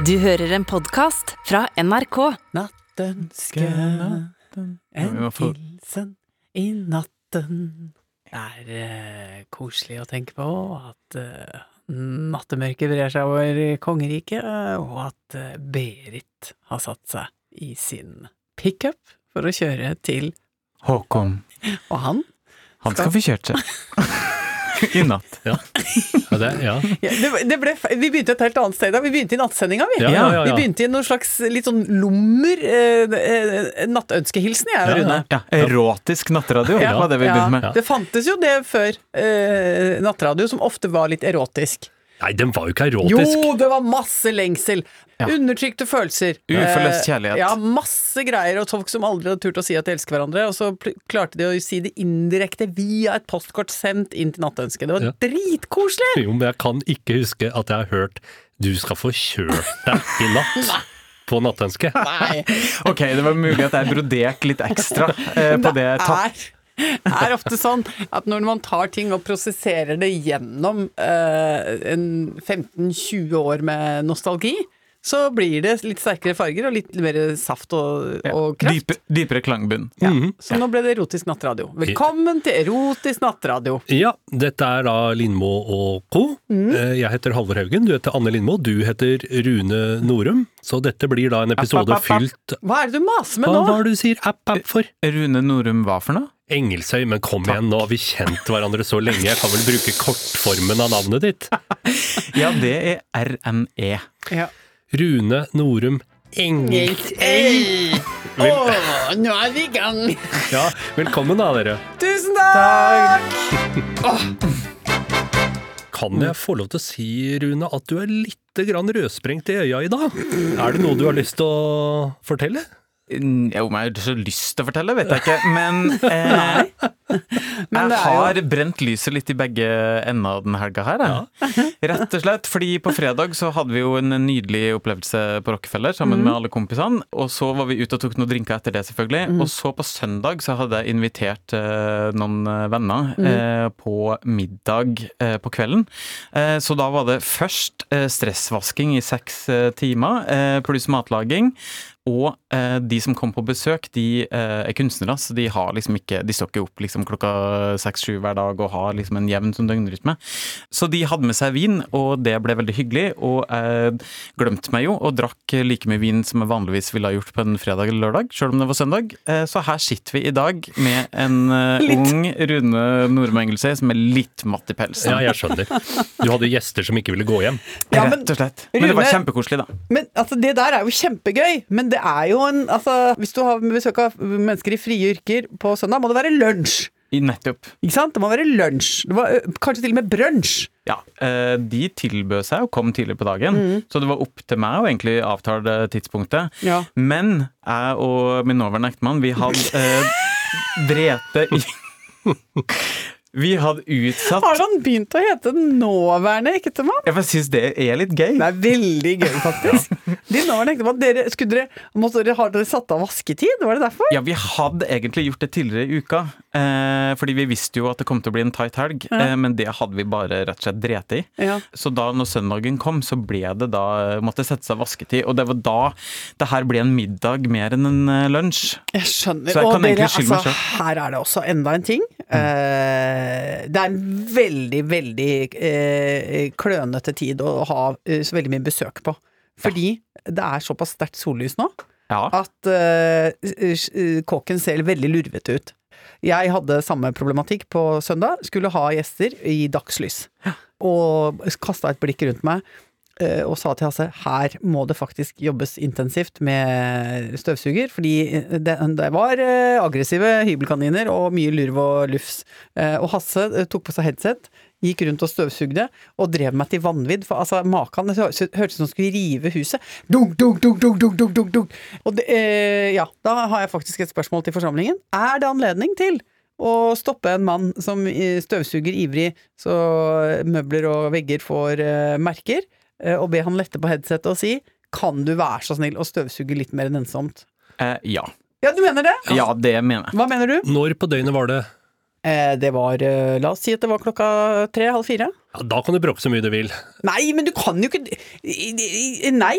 Du hører en podkast fra NRK. Nattønske, natten, en hilsen i natten. Det er eh, koselig å tenke på at eh, nattemørket brer seg over kongeriket, og at eh, Berit har satt seg i sin pickup for å kjøre til Håkon. Og han Han skal få kjørt seg. I natt. Ja, det, ja. ja, det, det ble, Vi begynte et helt annet sted. Vi begynte i nattsendinga, vi. Ja, ja, ja, Vi begynte i noen slags litt sånn lommer eh, eh, nattønskehilsen, jeg og Ja, ja. Rune. Ja, erotisk nattradio Ja. var det vi begynte med. Ja. Det fantes jo det før eh, nattradio, som ofte var litt erotisk. Nei, den var jo ikke erotisk. Jo, det var masse lengsel! Ja. Undertrykte følelser. Uforløst Eh, kjærlighet. Ja, masse greier, og folk som aldri hadde turt å si at de elsker hverandre, og så klarte de å si det indirekte via et postkort sendt inn til nattønsket. Det var Ja. dritkoselig! Jo, men jeg kan ikke huske at jeg har hørt 'du skal få kjørt deg i natt' på nattønsket. Nei, Ok, det var mulig at jeg broderte litt ekstra eh, på det. Takk. Er, ofte sånn at når man tar ting og prosesserer det gjennom eh, en 15-20 år med nostalgi, så blir det litt sterkere farger og litt mer saft og, Ja. og kraft. Dype, dypere klangbunn. Ja, Mhm. så nå ble det erotisk nattradio. Velkommen til erotisk nattradio. Ja, dette er da Lindmo og co. Mm. Eh, Jeg heter Halvor Haugen, du heter Anne Lindmo, du heter Rune Norum. Så dette blir da en episode App, app, app, app. fylt Hva er det du maser med nå? Hva er var det du sier app, app for? Rune Norum hva for noe? Engelsøy, men kom igjen, nå har vi kjent hverandre så lenge, jeg kan vel bruke kortformen av navnet ditt? Ja, det er RNE. Ja. Rune Norum Engelsøy. Åh, nå er vi i gang! Ja, velkommen da, dere. Tusen takk! Kan jeg få lov til å si, Rune, at du er litt grann rødsprengt i øya i dag? Er det noe du har lyst til å fortelle? Mm, Jo, om jeg har så lyst til å fortelle, vet jeg ikke. Men, eh, Men jeg har brent lyset litt i begge ender av denne helga her. Ja. Rett og slett, fordi på fredag så hadde vi jo en nydelig opplevelse på Rockefeller sammen med alle kompisene. Og så var vi ute og tok noen drinker etter det, selvfølgelig. Og så på søndag så hadde jeg invitert eh, noen eh, venner eh, på middag eh, på kvelden. Eh, så da var det først stressvasking i seks timer, eh, pluss matlaging. Og eh, de som kom på besøk, de eh, er kunstnere, så de har liksom ikke De står ikke opp liksom klokka seks-sju hver dag og har liksom en jevn sånn døgnrytme. Så de hadde med seg vin, og det ble veldig hyggelig. Og jeg glemte meg jo og drakk like mye vin som jeg vanligvis ville ha gjort på en fredag eller lørdag, sjøl om det var søndag. Eh, så her sitter vi i dag med en eh, ung Rune nordmengelse Engelsøy som er litt matt i pelsen. Ja, jeg skjønner. Du hadde gjester som ikke ville gå hjem. Ja, men- Rett og slett. Men det var kjempekoselig, da. Men altså, det der er jo kjempegøy, men det er jo en altså, Hvis du har besøk av mennesker i frie yrker på søndag, må det være lunsj. I nettopp. Ikke sant? Det må være lunsj. Det var, kanskje til og med brunsj. Ja, eh, de tilbød seg å komme tidlig på dagen, så det var opp til meg å egentlig avtale tidspunktet. Ja. Men jeg og min nåværende ektemann, vi hadde eh, drete i Vi hadde utsatt Har han begynt å hete nåværende ektemann? Jeg syns det er litt gøy. Det er veldig gøy, faktisk. Din nåværende ektemann, dere, skulle dere, måtte dere, har dere satt av vasketid? Var det derfor? Ja, vi hadde egentlig gjort det tidligere i uka, eh, fordi vi visste jo at det kom til å bli en tight helg, eh, men det hadde vi bare rett og slett drete i. Ja. Så da når søndagen kom, så ble det da måtte sette seg vasketid, og det var da det her ble en middag mer enn en eh, lunsj. Jeg skjønner. Så jeg og kan dere, altså, her er det også enda en ting. Eh, det er en veldig, veldig eh, klønete tid å ha eh, så veldig mye besøk på. Fordi det er såpass sterkt sollys nå Ja. at kåken ser veldig lurvete ut. Jeg hadde samme problematikk på søndag. Skulle ha gjester i dagslys. Og kasta et blikk rundt meg eh, og sa til Hasse her må det faktisk jobbes intensivt med støvsuger, fordi det, det var eh, aggressive hybelkaniner og mye lurv og lufs. Eh, Og Hasse eh, tok på seg headset, gikk rundt og støvsugde, og drev meg til vanvidd. For altså, makan det hørtes ut som han skulle rive huset. Dunk, dunk, dunk, dunk, dunk, dunk, dunk, dunk. Og det, eh, ja, da har jeg faktisk et spørsmål til forsamlingen. Er det anledning til å stoppe en mann som eh, støvsuger ivrig så møbler og vegger får eh, merker, eh, og be han lette på headsetet og si kan du være så snill å støvsuge litt mer nennsomt? Eh, ja. Ja, du mener det? Ja, det mener jeg. Hva mener du? Når på døgnet var det det var eh, La oss si at det var klokka tre-halv fire. Ja, da kan du bråke så mye du vil. Nei, men du kan jo ikke Nei!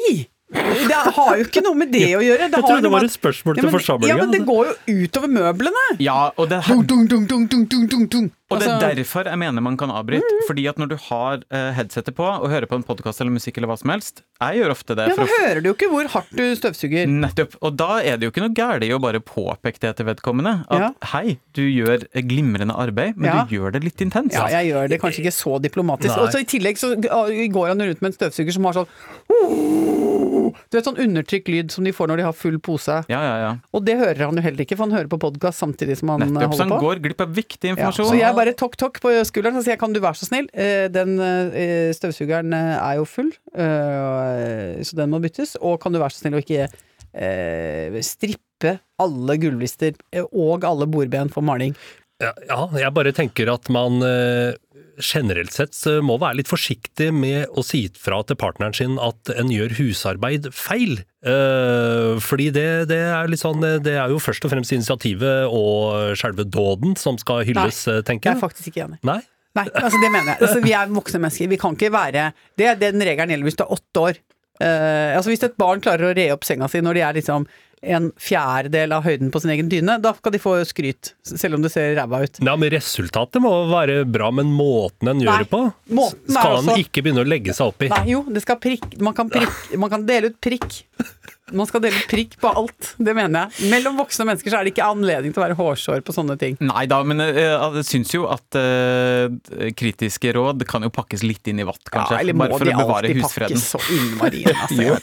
Det har jo ikke noe med det å gjøre. Det Jeg har trodde det var et spørsmål Ja, til men, forsamlinga. ja, men det går jo utover møblene. Ja, og det, her... dung, dung, dung, dung, dung, dung, dung. Og det er Altså, derfor jeg mener man kan avbryte. Fordi at når du har eh, headsetet på og hører på en podkast eller musikk eller hva som helst Jeg gjør ofte det. ja, da hører du jo ikke hvor hardt du støvsuger. Nettopp. Og da er det jo ikke noe galt i å bare påpeke det til vedkommende. At Ja. hei, du gjør glimrende arbeid, men Ja. du gjør det litt intenst. Ja, jeg gjør det kanskje ikke så diplomatisk. Og så I tillegg så går han rundt med en støvsuger som har sånn Du vet sånn undertrykt lyd som de får når de har full pose. ja, ja. ja. Og det hører han jo heller ikke, for han hører på podkast samtidig som han holder på Nettopp. Så han går glipp av viktig Ja, informasjon. så jeg bare tok-tok på skulderen og sier kan du være så snill, eh, den eh, støvsugeren eh, er jo full, så den må byttes, og kan du være så snill å ikke strippe alle gulvlister og alle bordben for maling. Ja, jeg bare tenker at man generelt sett eh, må være litt forsiktig med å si fra til partneren sin at en gjør husarbeid feil. Eh, fordi det, det er litt sånn eh, Det er jo først og fremst initiativet og selve dåden som skal hylles, tenker Jeg Jeg er faktisk ikke enig. Nei? Nei, altså det mener jeg. Altså, vi er voksne mennesker. Vi kan ikke være det, er Den regelen gjelder hvis du er åtte år. Uh, altså Hvis et barn klarer å re opp senga si når de er liksom en fjerdedel av høyden på sin egen dyne, da skal de få skryt, selv om det ser ræva ut. Ja, men Resultatet må være bra, men måten en gjør det på, skal en også- ikke begynne å legge seg opp i. Nei, jo, det skal prikk, man, kan prikk, man kan dele ut prikk. Man skal dele prikk på alt, det mener jeg. Mellom voksne mennesker så er det ikke anledning til å være hårsår på sånne ting. Nei da, men eh, jeg syns jo at uh, kritiske råd kan jo pakkes litt inn i vatt, kanskje. Ja, eller må bare for de å bevare alltid husfreden. pakkes så innmari inn? Altså, jo.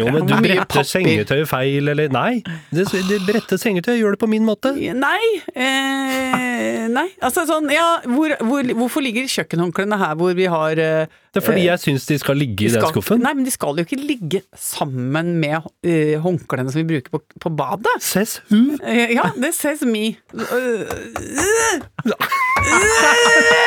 Jo, men du bretter sengetøy feil, eller Nei, det, det bretter sengetøy, gjør det på min måte. Nei. Eh, nei. Altså sånn, ja, hvor, hvor, hvorfor ligger kjøkkenhåndklærne her hvor vi har eh, Det er fordi jeg syns de skal ligge i de den skuffen. Nei, men de skal jo ikke ligge sammen med uh, håndklærne som vi bruker på, på badet. Ses hu. Eh, Ja, det says me.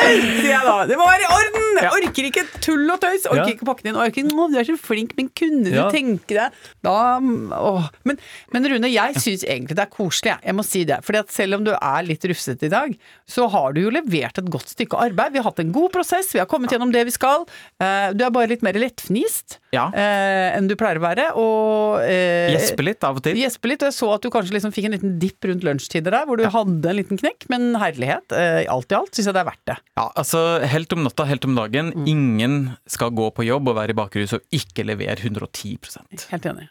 Sier jeg da. Det må være i orden! Jeg orker ikke tull og tøys. Orker Ja. ikke pakke den inn. Orker, å, du er så flink, men kunne du Ja. tenke deg da. Men, men Rune, jeg syns egentlig det er koselig, jeg. jeg må si det. Fordi at selv om du er litt rufsete i dag, så har du jo levert et godt stykke arbeid. Vi har hatt en god prosess, vi har kommet gjennom det vi skal. Eh, Du er bare litt mer lettfnist Ja. eh, enn du pleier å være. Og eh, Gjespe litt av og til. Gjespe litt, og jeg så at du kanskje liksom fikk en liten dipp rundt lunsjtider der, hvor du hadde en liten knekk, men herlighet, eh, alt i alt syns jeg det er verdt det. Ja, altså Helt om natta, helt om dagen. Mm. Ingen skal gå på jobb og være i bakrus og ikke levere 110 Helt enig.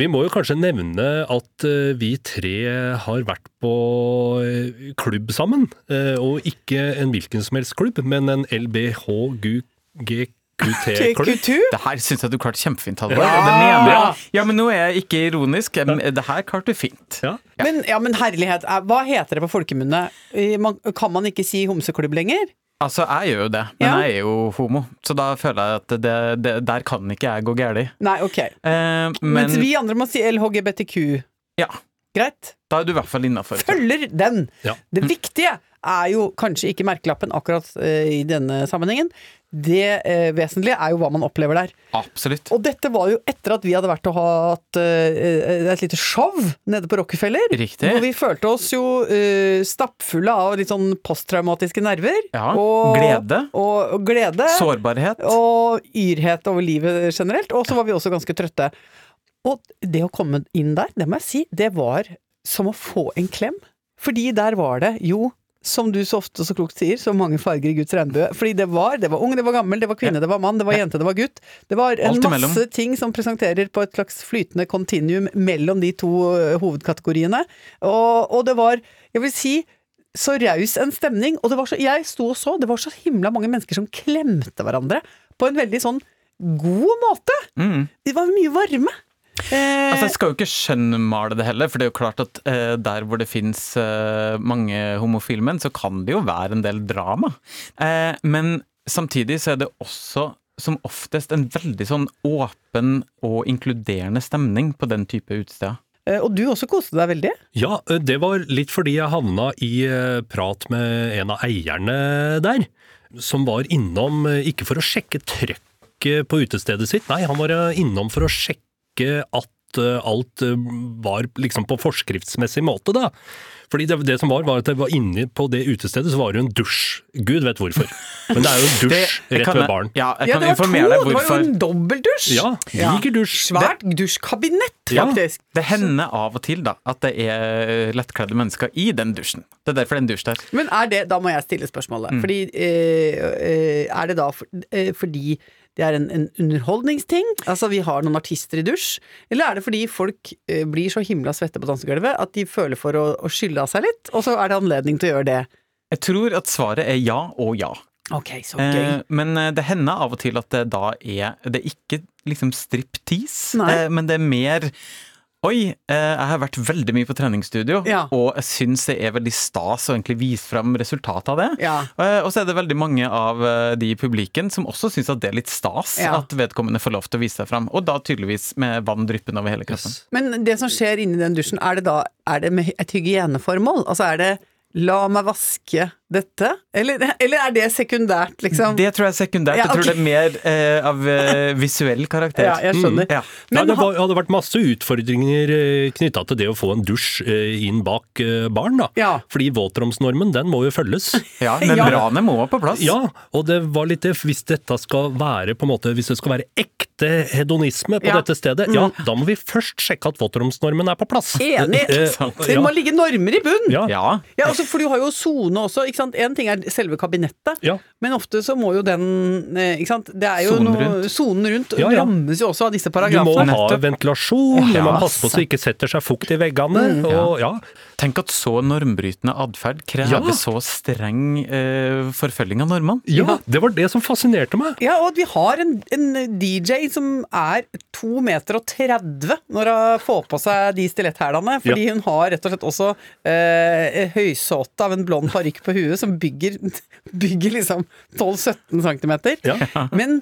Vi må jo kanskje nevne at vi tre har vært på klubb sammen. eh, og ikke en hvilken som helst klubb, men en LBHGQT-klubb. Kutu? Det her syns jeg du klarte kjempefint, Halvor. Ja. Det mener jeg. Ja, men nå er jeg ikke ironisk. Det her klarte du fint. Ja. Men, ja, men herlighet, eh, hva heter det på folkemunne? Kan man ikke si homseklubb lenger? Altså, jeg gjør jo det, men Ja. jeg er jo homo. Så da føler jeg at det, det, der kan ikke jeg gå galt. Nei, ok. Eh, men Mens vi andre må si LHGBTQ. ja, Greit? da er du i hvert fall innafor. Følger den! Ja. Det viktige er jo kanskje ikke merkelappen akkurat eh, i denne sammenhengen. Det eh, vesentlige er jo hva man opplever der. Absolutt. Og dette var jo etter at vi hadde vært og hatt eh, et lite show nede på Rockefeller. Riktig. Hvor vi følte oss jo eh, stappfulle av litt sånn posttraumatiske nerver. Ja, og, glede. Og, og glede. Sårbarhet. Og yrhet over livet generelt. Og så var vi også ganske trøtte. Og det å komme inn der, det må jeg si, det var som å få en klem. Fordi der var det jo som du så ofte og så klokt sier, så mange farger i Guds regnbue. Fordi det var det var ung, det var gammel, det var kvinne, det var mann, det var jente, det var gutt. Det var en masse ting som presenterer på et slags flytende kontinuum mellom de to hovedkategoriene. Og, og det var, jeg vil si, så raus en stemning. Og det var så, jeg sto og så, det var så himla mange mennesker som klemte hverandre på en veldig sånn god måte. Mm. Det var mye varme. Eh, Altså, Jeg skal jo ikke skjønnmale det heller, for det er jo klart at eh, der hvor det fins eh, mange homofile menn, så kan det jo være en del drama. Eh, men samtidig så er det også som oftest en veldig sånn åpen og inkluderende stemning på den type utesteder. eh, og du også koste deg veldig. Ja, det var litt fordi jeg havna i eh, prat med en av eierne der, som var innom eh, ikke for å sjekke trøkket på utestedet sitt, nei, han var eh, innom for å sjekke at at eh, alt eh, var liksom på forskriftsmessig måte, da. Fordi det, det som var, var at det var inne på det utestedet så var det jo en dusj. Gud vet hvorfor. Men det er jo en dusj Det- rett ved baren. Ja, jeg Ja, kan det var to! Det var jo en dobbeltdusj! Ja, diger dusj. Svært dusjkabinett, Ja. faktisk. Det hender av og til da, at det er lettkledde mennesker i den dusjen. Det er derfor det er en dusj der. Men er det, da må jeg stille spørsmålet. Mm. Fordi, øh, øh, er det da for, øh, fordi det er en, en underholdningsting? Altså vi har noen artister i dusj? Eller er det fordi folk eh, blir så himla svette på dansegulvet at de føler for å, å skylle av seg litt, og så er det anledning til å gjøre det? Jeg tror at svaret er ja og ja. Ok, så gøy. Eh, men eh, det hender av og til at det da er Det er ikke liksom striptease, eh, men det er mer Oi, eh, jeg har vært veldig mye på treningsstudio, Ja. og jeg syns det er veldig stas å egentlig vise fram resultatet av det. Ja. Eh, Og så er det veldig mange av eh, de i publikken som også syns at det er litt stas Ja. at vedkommende får lov til å vise seg fram, og da tydeligvis med vann dryppende over hele kroppen. Yes. Men det som skjer inni den dusjen, er det da er det med et hygieneformål? Altså er det la meg vaske dette? Eller, eller er det sekundært, liksom? Det tror jeg er sekundært. Ja, Jeg tror det er mer eh, av eh, visuell karakter. Ja, jeg skjønner. Mm, Ja, Men det var, hadde vært masse utfordringer knytta til det å få en dusj eh, inn bak barn, baren, da. Ja. Fordi våtromsnormen, den må jo følges. Ja, membranet må på plass. Ja, og det var litt det, hvis dette skal være på en måte, hvis det skal være ekte hedonisme på Ja. dette stedet, ja, da må vi først sjekke at våtromsnormen er på plass. Enig! Eh. Det må ligge normer i bunn! Ja. Ja. Ja, altså, for du har jo sone også. Ikke sant? En ting er selve kabinettet, Ja. men ofte så må jo den eh, ikke sant? Det er jo Sonen noe rundt. Sonen rundt Ja, ja. rammes jo også av disse paragrafene. Du må ha ventilasjon, Ja, man passer på så det ikke setter seg fukt i veggene. Og, ja. Tenk at så normbrytende atferd krever Ja. så streng eh, forfølging av normene. ja, det var det som fascinerte meg. Ja, og at vi har en, en DJ som er 2 meter og 30 når hun får på seg de stiletthælene, fordi hun har rett og slett også eh, høysåte av en blond parykk på huet som bygger, bygger liksom 12-17 cm. Ja. Men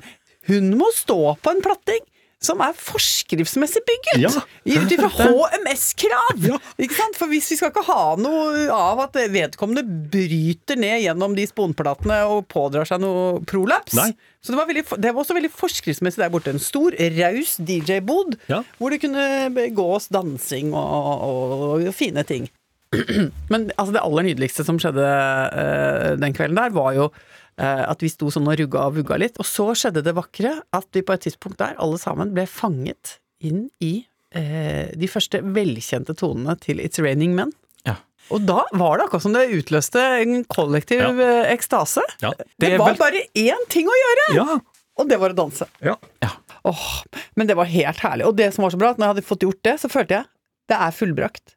hun må stå på en platting som er forskriftsmessig bygget! Ja. Ut ifra HMS-krav! Sant? For hvis vi skal ikke ha noe av at vedkommende bryter ned gjennom de sponplatene og pådrar seg noe prolaps Nei. Så det var, veldig, det var også veldig forskriftsmessig der borte. En stor, raus DJ-bod Ja. hvor det kunne begås dansing og, og, og fine ting. Men altså, det aller nydeligste som skjedde uh, den kvelden der, var jo uh, at vi sto sånn og rugga og vugga litt. Og så skjedde det vakre at vi på et tidspunkt der alle sammen ble fanget inn i uh, de første velkjente tonene til It's Raining Men. Ja. Og da var det akkurat som det utløste en kollektiv Ja. ekstase. Ja. Det, Det var vel- bare én ting å gjøre, Ja. og det var å danse. Ja. Åh, men det var helt herlig. Og det som var så bra, at når jeg hadde fått gjort det, så følte jeg det er fullbrakt.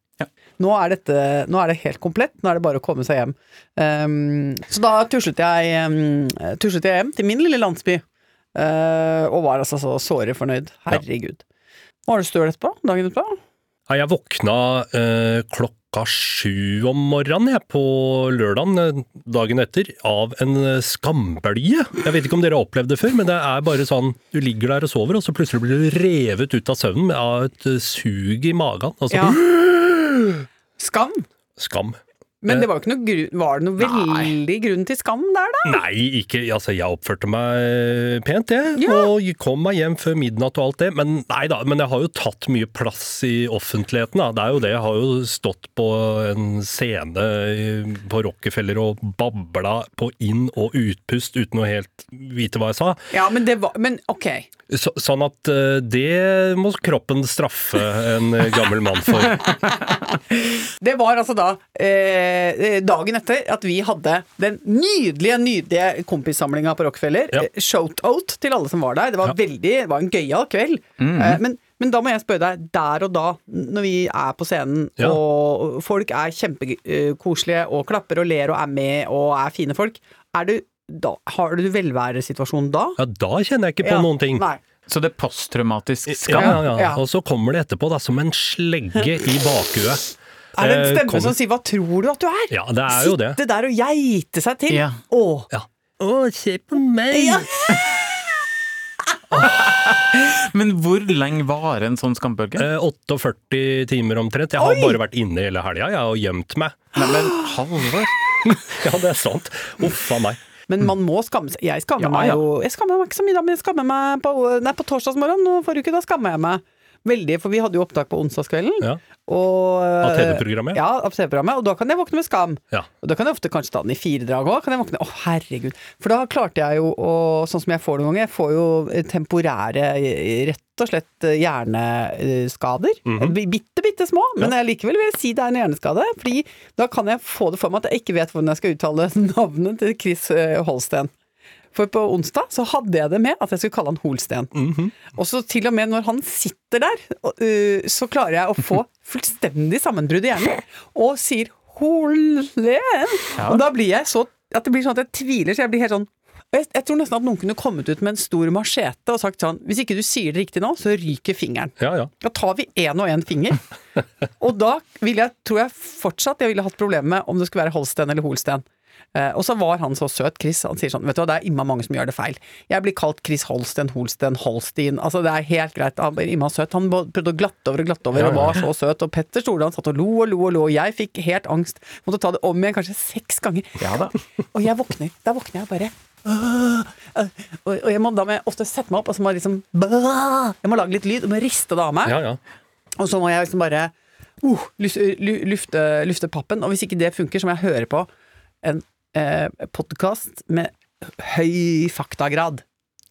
Nå, er dette, nå er det helt komplett, nå er det bare å komme seg hjem. Um, så da tuslet jeg, um, tuslet jeg hjem til min lille landsby, uh, og var altså så såre fornøyd. Herregud. Var du støl etterpå? Dagen etterpå? Nei, Jeg våkna uh, klokka sju om morgenen jeg, på lørdagen eh, dagen etter av en eh, skambølge. Jeg vet ikke om dere har opplevd det før, men det er bare sånn du ligger der og sover, og så plutselig blir du revet ut av søvnen av et eh, sug i magen. Altså Ja. Skam. skam. Men det var ikke noe grunn Var det noe veldig grunn til skam der, da? Nei, ikke Altså, jeg oppførte meg pent, jeg. Ja. Og kom meg hjem før midnatt og alt det. Men nei da, men jeg har jo tatt mye plass i offentligheten, da. Det er jo det. Jeg har jo stått på en scene på Rockefeller og babla på inn- og utpust uten å helt vite hva jeg sa. Ja, men det var Men ok. Så, sånn at eh, det må kroppen straffe en eh, gammel mann for. Det var altså da eh, dagen etter at vi hadde den nydelige, nydelige kompissamlinga på Rockefeller. Ja. Eh, Shout-out til alle som var der. Det var veldig, det var en gøyal kveld. Eh, men, men da må jeg spørre deg, der og da, når vi er på scenen, Ja. og folk er kjempekoselige og klapper og ler og er med og er fine folk, er du, da, har du velværesituasjonen da? Ja, da kjenner jeg ikke på Ja. noen ting. Nei. Så det er posttraumatisk Ja, skam. ja, ja. Ja. Og så kommer det etterpå da, som en slegge i bakhuet. Er det en Eh, stemme kommer- som sier 'hva tror du at du er'? Ja, det er jo det. Sitte der og geite seg til. Ja. Åh. Ja. Å, se på meg! Ja. Men hvor lenge varer en sånn skambølge? Eh, 48 timer omtrent. Jeg har Oi! bare vært inne hele helga og gjemt meg. Nei, men Halvor Ja, det er sant. Uff a meg. Men man må skamme seg. Jeg skammer Ja, meg ja. jo Jeg skammer meg ikke så mye da, men jeg skammer meg på, nei, på torsdagsmorgen og forrige uke. Da skammer jeg meg. Veldig, for vi hadde jo opptak på onsdagskvelden. Ja. Og, Av TV-programmet? Ja, av TV-programmet. Og da kan jeg våkne med skam. Ja. Og da kan jeg ofte kanskje ta den i fire drag òg. Kan jeg våkne Å, herregud. For da klarte jeg jo å Sånn som jeg får det noen ganger, jeg får jo temporære, rett og slett hjerneskader. hjerneskader. -hmm. Bitte, bitte små, men jeg likevel vil si det er en hjerneskade. Fordi da kan jeg få det for meg at jeg ikke vet hvordan jeg skal uttale navnet til Chris eh, Holsten. For på onsdag så hadde jeg det med at jeg skulle kalle han Holsten. Mhm. Og så til og med når han sitter der, øh, så klarer jeg å få fullstendig sammenbrudd i hjernen, og sier Holen! Og da blir jeg så at det blir sånn at jeg tviler, så jeg blir helt sånn jeg, jeg tror nesten at noen kunne kommet ut med en stor machete og sagt sånn Hvis ikke du sier det riktig nå, så ryker fingeren. Ja, ja. Da tar vi én og én finger. og da ville jeg, tror jeg fortsatt jeg ville hatt problemer med om det skulle være Holsten eller Holsten. Eh, og så var han så søt, Chris. Han sier sånn Vet du hva, det er imma mange som gjør det feil. Jeg blir kalt Chris Holsten, Holsten, Holstein. Altså, det er helt greit. Han blir imma søt. Han prøvde å glatte over og glatte over, Ja, og var så søt. Og Petter Stordalen satt og lo og lo og lo, og jeg fikk helt angst. Måtte ta det om igjen kanskje seks ganger. Ja da. Og jeg våkner. Da våkner jeg bare Uh, uh, og, og jeg må, da må jeg ofte sette meg opp, og så må jeg liksom bah, Jeg må lage litt lyd, og må riste det av meg. ja, ja. Og så må jeg liksom bare uh, lufte, lufte pappen. Og hvis ikke det funker, så må jeg høre på en eh, podkast med høy faktagrad.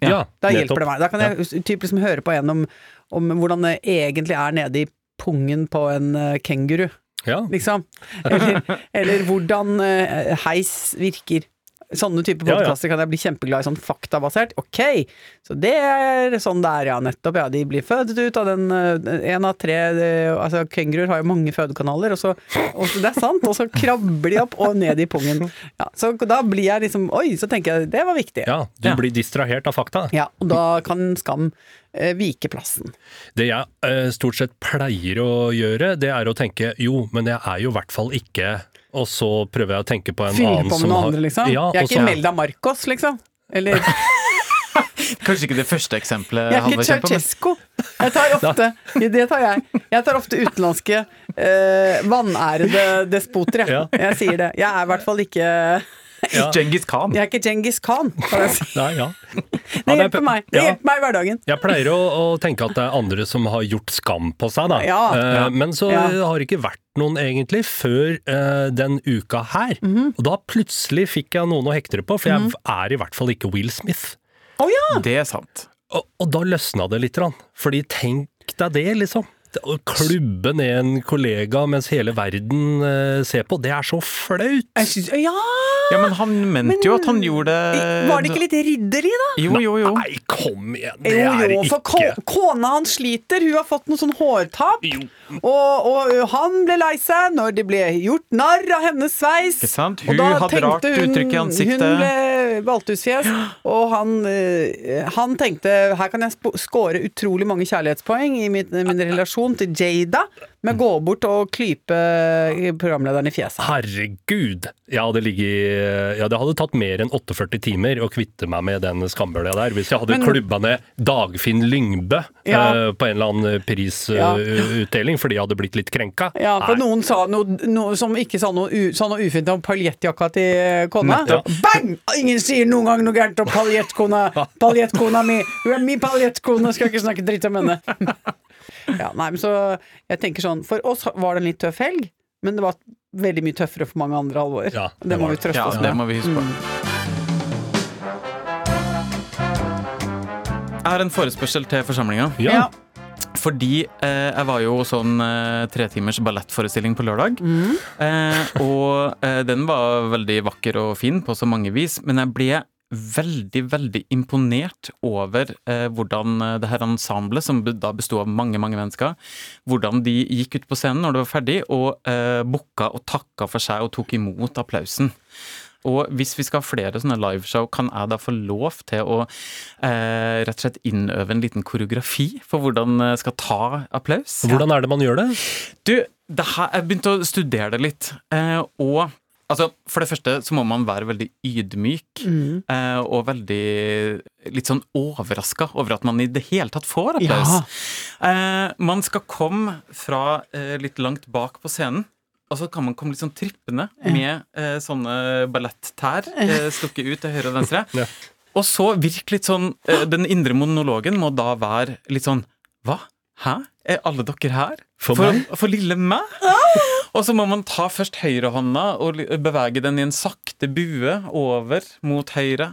ja Da nettopp. hjelper det meg. Da kan jeg typ liksom høre på en om, om hvordan det egentlig er nede i pungen på en eh, kenguru, Ja. liksom. Eller, eller hvordan eh, heis virker. Sånne typer podkaster kan jeg bli kjempeglad i, sånn faktabasert. Ok, så det er sånn det er, ja, nettopp. Ja, de blir fødet ut av den én av tre det- Altså, kenguruer har jo mange fødekanaler, og så, og så Det er sant, og så krabber de opp og ned i pungen. Ja, så da blir jeg liksom Oi, så tenker jeg det var viktig. ja, du Ja. blir distrahert av fakta. Ja, og da kan skam eh, vike plassen. Det jeg eh, stort sett pleier å gjøre, det er å tenke jo, men jeg er jo i hvert fall ikke Og så prøver jeg å tenke på en Fylle annen på med som noe har andre, liksom. Ja, jeg er ikke Melda Marcos, liksom. Eller Kanskje ikke det første eksempelet jeg er ikke kjemper med. Ceaucescu. Jeg tar ofte Det tar jeg. Jeg tar ofte utenlandske eh, vanærede despoter, jeg. Ja. Jeg sier det. Jeg er i hvert fall ikke Ja. Genghis Khan. Jeg er ikke Djengis Khan, kan jeg si. Nei, ja. Det hjelper meg. Det Ja. hjelper meg i hverdagen. Jeg pleier å, å tenke at det er andre som har gjort skam på seg, da. Ja. Eh, Ja. Men så Ja. har det ikke vært noen egentlig før eh, den uka her. Mhm. Og da plutselig fikk jeg noen å hekte det på, for jeg er i hvert fall ikke Will Smith. Oh, ja! Det er sant. Og, og da løsna det litt. grann. Fordi tenk deg det, liksom. Å klubbe ned en kollega mens hele verden eh, ser på, det er så flaut! Jeg synes, ja! Ja, men han mente jo at han gjorde det Var det ikke litt ridderlig, da? Jo, jo, jo. Nei, kom igjen! Det Jo, jo, for ikke kona hans sliter. Hun har fått noe sånn hårtap. Jo. Og, og han ble lei seg når det ble gjort narr av hennes sveis. Ikke sant? Og Hun da hadde rart rart uttrykk i ansiktet. Hun ble valthusfjes, og han, eh, han tenkte her kan jeg score utrolig mange kjærlighetspoeng i min, min relasjon til Jada med å gå bort og klype programlederen i fjeset. Herregud! Jeg hadde ligget Ja, det hadde tatt mer enn 48 timer å kvitte meg med den skambølja der, hvis jeg hadde Men- klubba ned Dagfinn Lyngbø Ja. uh, på en eller annen Ja. prisutdeling fordi jeg hadde blitt litt krenka. Ja, for Nei. noen sa noe, noe som ikke sa noe, u, sa noe ufint om paljettjakka til kona. Ja. Bang! Ingen sier noen gang noe gærent om paljettkona. Paljettkona mi. Hun er min paljettkone, skal ikke snakke dritt om henne. Ja, nei, men så jeg tenker sånn For oss var det en litt tøff helg, men det var veldig mye tøffere for mange andre alvor. Ja, det, det må vi trøste Ja, oss det må vi huske på. Jeg har en forespørsel til forsamlinga. Ja. Ja. Fordi eh, jeg var jo sånn eh, tretimers ballettforestilling på lørdag. Mm. Eh, og eh, den var veldig vakker og fin på så mange vis, men jeg ble veldig, veldig imponert over eh, hvordan eh, det her ensemblet, som da besto av mange, mange mennesker, hvordan de gikk ut på scenen når det var ferdig, og eh, booka og takka for seg og tok imot applausen. Og hvis vi skal ha flere sånne liveshow, kan jeg da få lov til å eh, rett og slett innøve en liten koreografi for hvordan jeg skal ta applaus? Hvordan er det man gjør det? Du, det her, jeg begynte å studere det litt, eh, og altså, for det første så må man være veldig ydmyk, Mm. eh, og veldig litt sånn overraska over at man i det hele tatt får applaus. Eh, man skal komme fra eh, litt langt bak på scenen. Og så kan man komme litt sånn trippende med eh, sånne ballettær eh, stukket ut til høyre og venstre. Ja. Og så virke litt sånn eh, Den indre monologen må da være litt sånn Hva? Hæ? Er alle dere her? For for, meg? for lille meg? Og så må man ta først høyrehånda og bevege den i en sakte bue over mot høyre.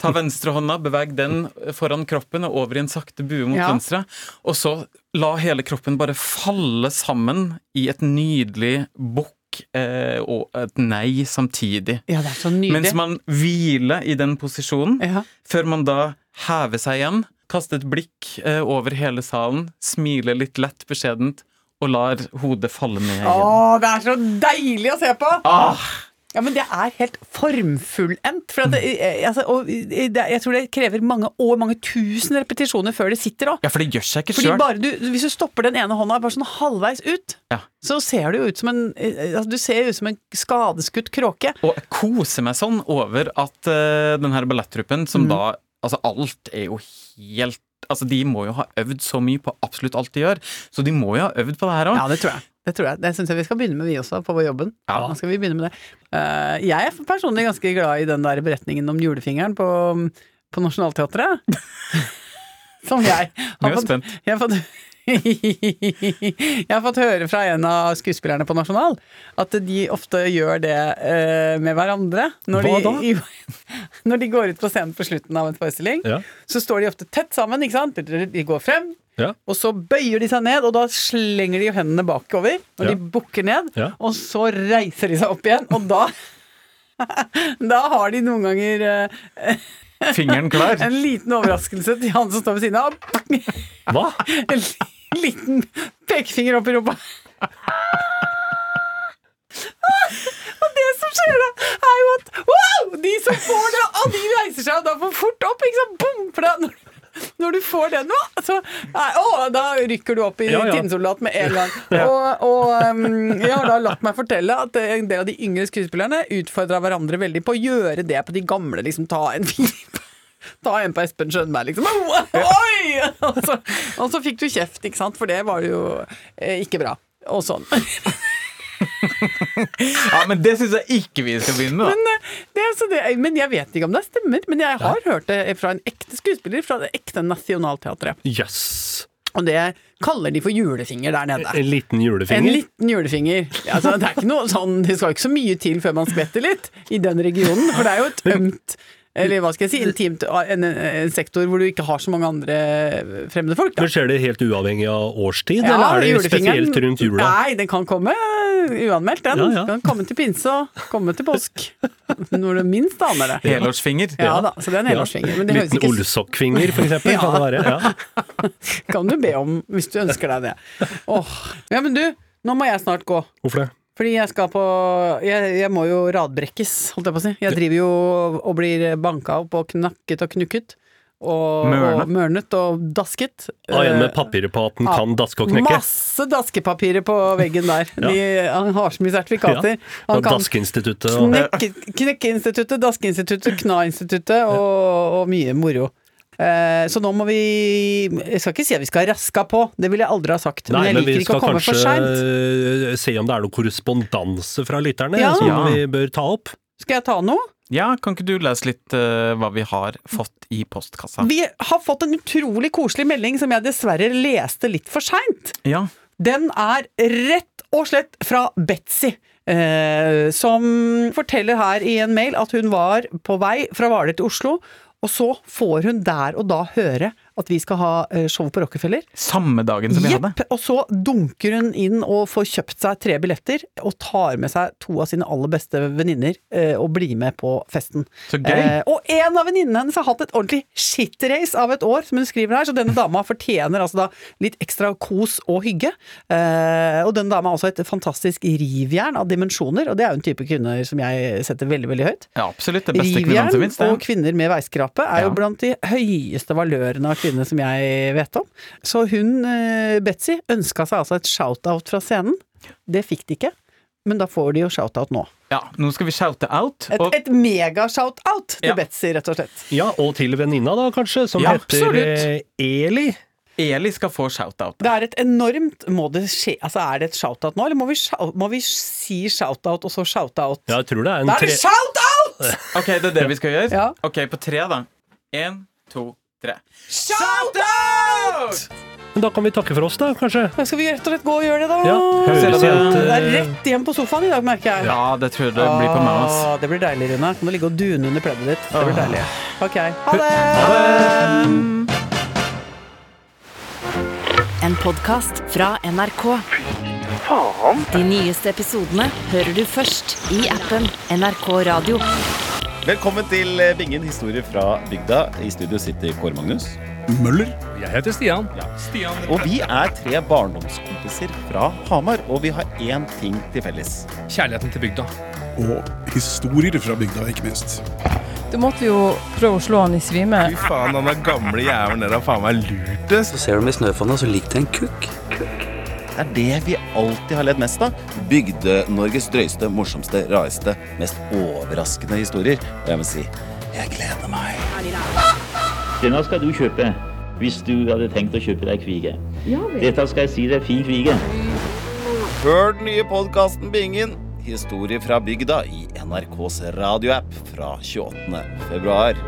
Ta venstrehånda, beveg den foran kroppen og over i en sakte bue mot Ja. venstre. Og så la hele kroppen bare falle sammen i et nydelig bukk eh, og et nei samtidig. Ja, det er så nydelig. Mens man hviler i den posisjonen, ja. før man da hever seg igjen, kaster et blikk eh, over hele salen, smiler litt lett beskjedent og lar hodet falle ned igjen. Å, det er så deilig å se på! Ah, Ja, men det er helt formfullendt. For at det, eh, altså, og det, jeg tror det krever mange år, mange tusen repetisjoner før det sitter òg. ja, for det gjør seg ikke sjøl. Hvis du stopper den ene hånda bare sånn halvveis ut, Ja. så ser du jo ut som en eh, altså, Du ser ut som en skadeskutt kråke. Og jeg koser meg sånn over at uh, den her som Mm. som da Altså, alt er jo helt Altså, De må jo ha øvd så mye på absolutt alt de gjør, så de må jo ha øvd på det her òg. Ja, det tror jeg. Det tror jeg. Det syns jeg vi skal begynne med, vi også, på vår jobben. Ja. Da skal vi begynne med det. Eh, jeg er personlig ganske glad i den der beretningen om julefingeren på, på Nationaltheatret. Som jeg har fått spent. Jeg har fått Jeg har fått høre fra en av skuespillerne på Nasjonal at de ofte gjør det uh, med hverandre. Når Hva de, da? når de går ut på scenen på slutten av en forestilling, Ja. så står de ofte tett sammen. ikke sant? De går frem, Ja. og så bøyer de seg ned, og da slenger de hendene bakover. Og Ja. de bukker ned, og så reiser de seg opp igjen, og da Da har de noen ganger uh, Fingeren klar. en liten overraskelse til han som står ved siden av. Hva? En liten pekefinger opp i rumpa. Og det som skjer da, er jo at wow, de som får det, og de reiser seg da for fort opp. Ikke sant? Bom, for da, når, når du får det nå, så nei, å, da rykker du opp i Ja, ja. tinnsoldat med en gang. Og, og um, jeg har da latt meg fortelle at en del av de yngre skuespillerne utfordra hverandre veldig på å gjøre det på de gamle. liksom Ta en finger Ta en på Espen Skjønberg, liksom. Oi! Og så, og så fikk du kjeft, ikke sant, for det var jo eh, ikke bra. Og sånn. Ja, Men det syns jeg ikke vi skal begynne med. Men, eh, det, er så det, men jeg vet ikke om det stemmer. Men jeg har hørt det fra en ekte skuespiller fra det ekte Nationaltheatret. Yes. Og det kaller de for julefinger der nede. En liten julefinger? En liten julefinger. Altså, det, er ikke noe sånn, det skal ikke så mye til før man skvetter litt i den regionen. For det er jo et ømt eller hva skal jeg si, intimt en, en sektor hvor du ikke har så mange andre fremmede folk. Da. Men Skjer det helt uavhengig av årstid, Ja, eller er det spesielt rundt jula? Nei, den kan komme uanmeldt, den. Ja, ja. Kan komme til pinse og komme til påsk. Når du minst aner det. Helårsfinger. Ja da, så det er en helårsfinger. Men det Liten ikke olsokkfinger, for eksempel, kan det være. Ja. kan du be om hvis du ønsker deg det. Åh. Ja, men du, nå må jeg snart gå. Hvorfor det? Fordi jeg skal på Jeg, jeg må jo radbrekkes, holdt jeg på å si. Jeg driver jo og blir banka opp og knakket og knukket. Og Mørnet. og, mørnet og dasket. Ah, en med papirer papiret på at den ja. kan daske og knekke? Masse daskepapirer på veggen der. Ja. De, han har så mye sertifikater. Ja. Han kan Daskeinstituttet og knekke, Knekkeinstituttet, Daskeinstituttet, Kna-instituttet og, og mye moro. Eh, så nå må vi Jeg skal ikke si at vi skal raska på, det ville jeg aldri ha sagt. Nei, men jeg men vi ikke skal å komme for kanskje skal kanskje se om det er noe korrespondanse fra lytterne Ja. som Ja. vi bør ta opp. Skal jeg ta noe? Ja, kan ikke du lese litt uh, hva vi har fått i postkassa? Vi har fått en utrolig koselig melding som jeg dessverre leste litt for seint. Ja. Den er rett og slett fra Betzy. Eh, som forteller her i en mail at hun var på vei fra Hvaler til Oslo, og så får hun der og da høre at vi skal ha eh, show på Rockefeller. Samme dagen som vi hadde. Jepp, og så dunker hun inn og får kjøpt seg tre billetter, og tar med seg to av sine aller beste venninner eh, og blir med på festen. Så gøy. Eh, og en av venninnene hennes har hatt et ordentlig shitrace av et år, som hun skriver her, så denne dama fortjener altså da litt ekstra kos og hygge. Eh, og denne dama har også et fantastisk rivjern av dimensjoner, og det er jo en type kvinner som jeg setter veldig, veldig høyt. Ja, absolutt. Det beste kvinnene som Rivjern finnes. det. og kvinner med veiskrape er Ja. jo blant de høyeste valørene av kvinner som jeg vet om. Så hun, eh, Betzy, ønska seg altså et shout-out fra scenen. Det fikk de ikke, men da får de jo shout-out nå. Ja, nå skal vi shoute out. Et, Og et mega-shout-out til Ja. Betzy, rett og slett. Ja, og til venninna da, kanskje, som Ja, heter absolutt. Eli. Eli skal få shout-out. Det er et enormt Må det skje Altså, er det et shout-out nå, eller må vi, shout, må vi si shout-out og så shout-out? Ja, jeg tror det er en Da er det shout-out! Ok, det er det vi skal gjøre? Ja. Ok, på tre, da. Én, to, tre. Shout-out! Men da kan vi takke for oss, da, kanskje? Da skal vi rett og slett gå og gjøre det, da. Ja, høres det. igjen Det er rett hjem på sofaen i dag, merker jeg. Ja, det tror jeg det blir på meg. ass. Ah, Det blir deilig, Rune. Kan du ligge og dune under pleddet ditt. Det blir deilig. Ok, ha det! En podkast fra NRK. De nyeste episodene hører du først i appen NRK Radio. Velkommen til eh, Bingen historie fra bygda. I studio sitter Kåre Magnus. Møller. Jeg heter Stian. Og vi er tre barndomskompiser fra Hamar, og vi har én ting til felles. Kjærligheten til bygda. Og historier fra bygda, ikke minst. Du måtte jo prøve å slå han i svime. Fy faen, han der gamle jævelen der har faen meg lurt det. Så ser du med snøfonna, så ligger det en kukk. Det er det vi alltid har ledd mest av. Bygde-Norges drøyeste, morsomste, rareste, mest overraskende historier. Og jeg må si, jeg gleder meg. Denne skal du kjøpe hvis du hadde tenkt å kjøpe deg kvige. Dette skal jeg si deg fin kvige. Hør den nye podkasten Bingen. Historie fra bygda i NRKs radioapp fra 28. februar.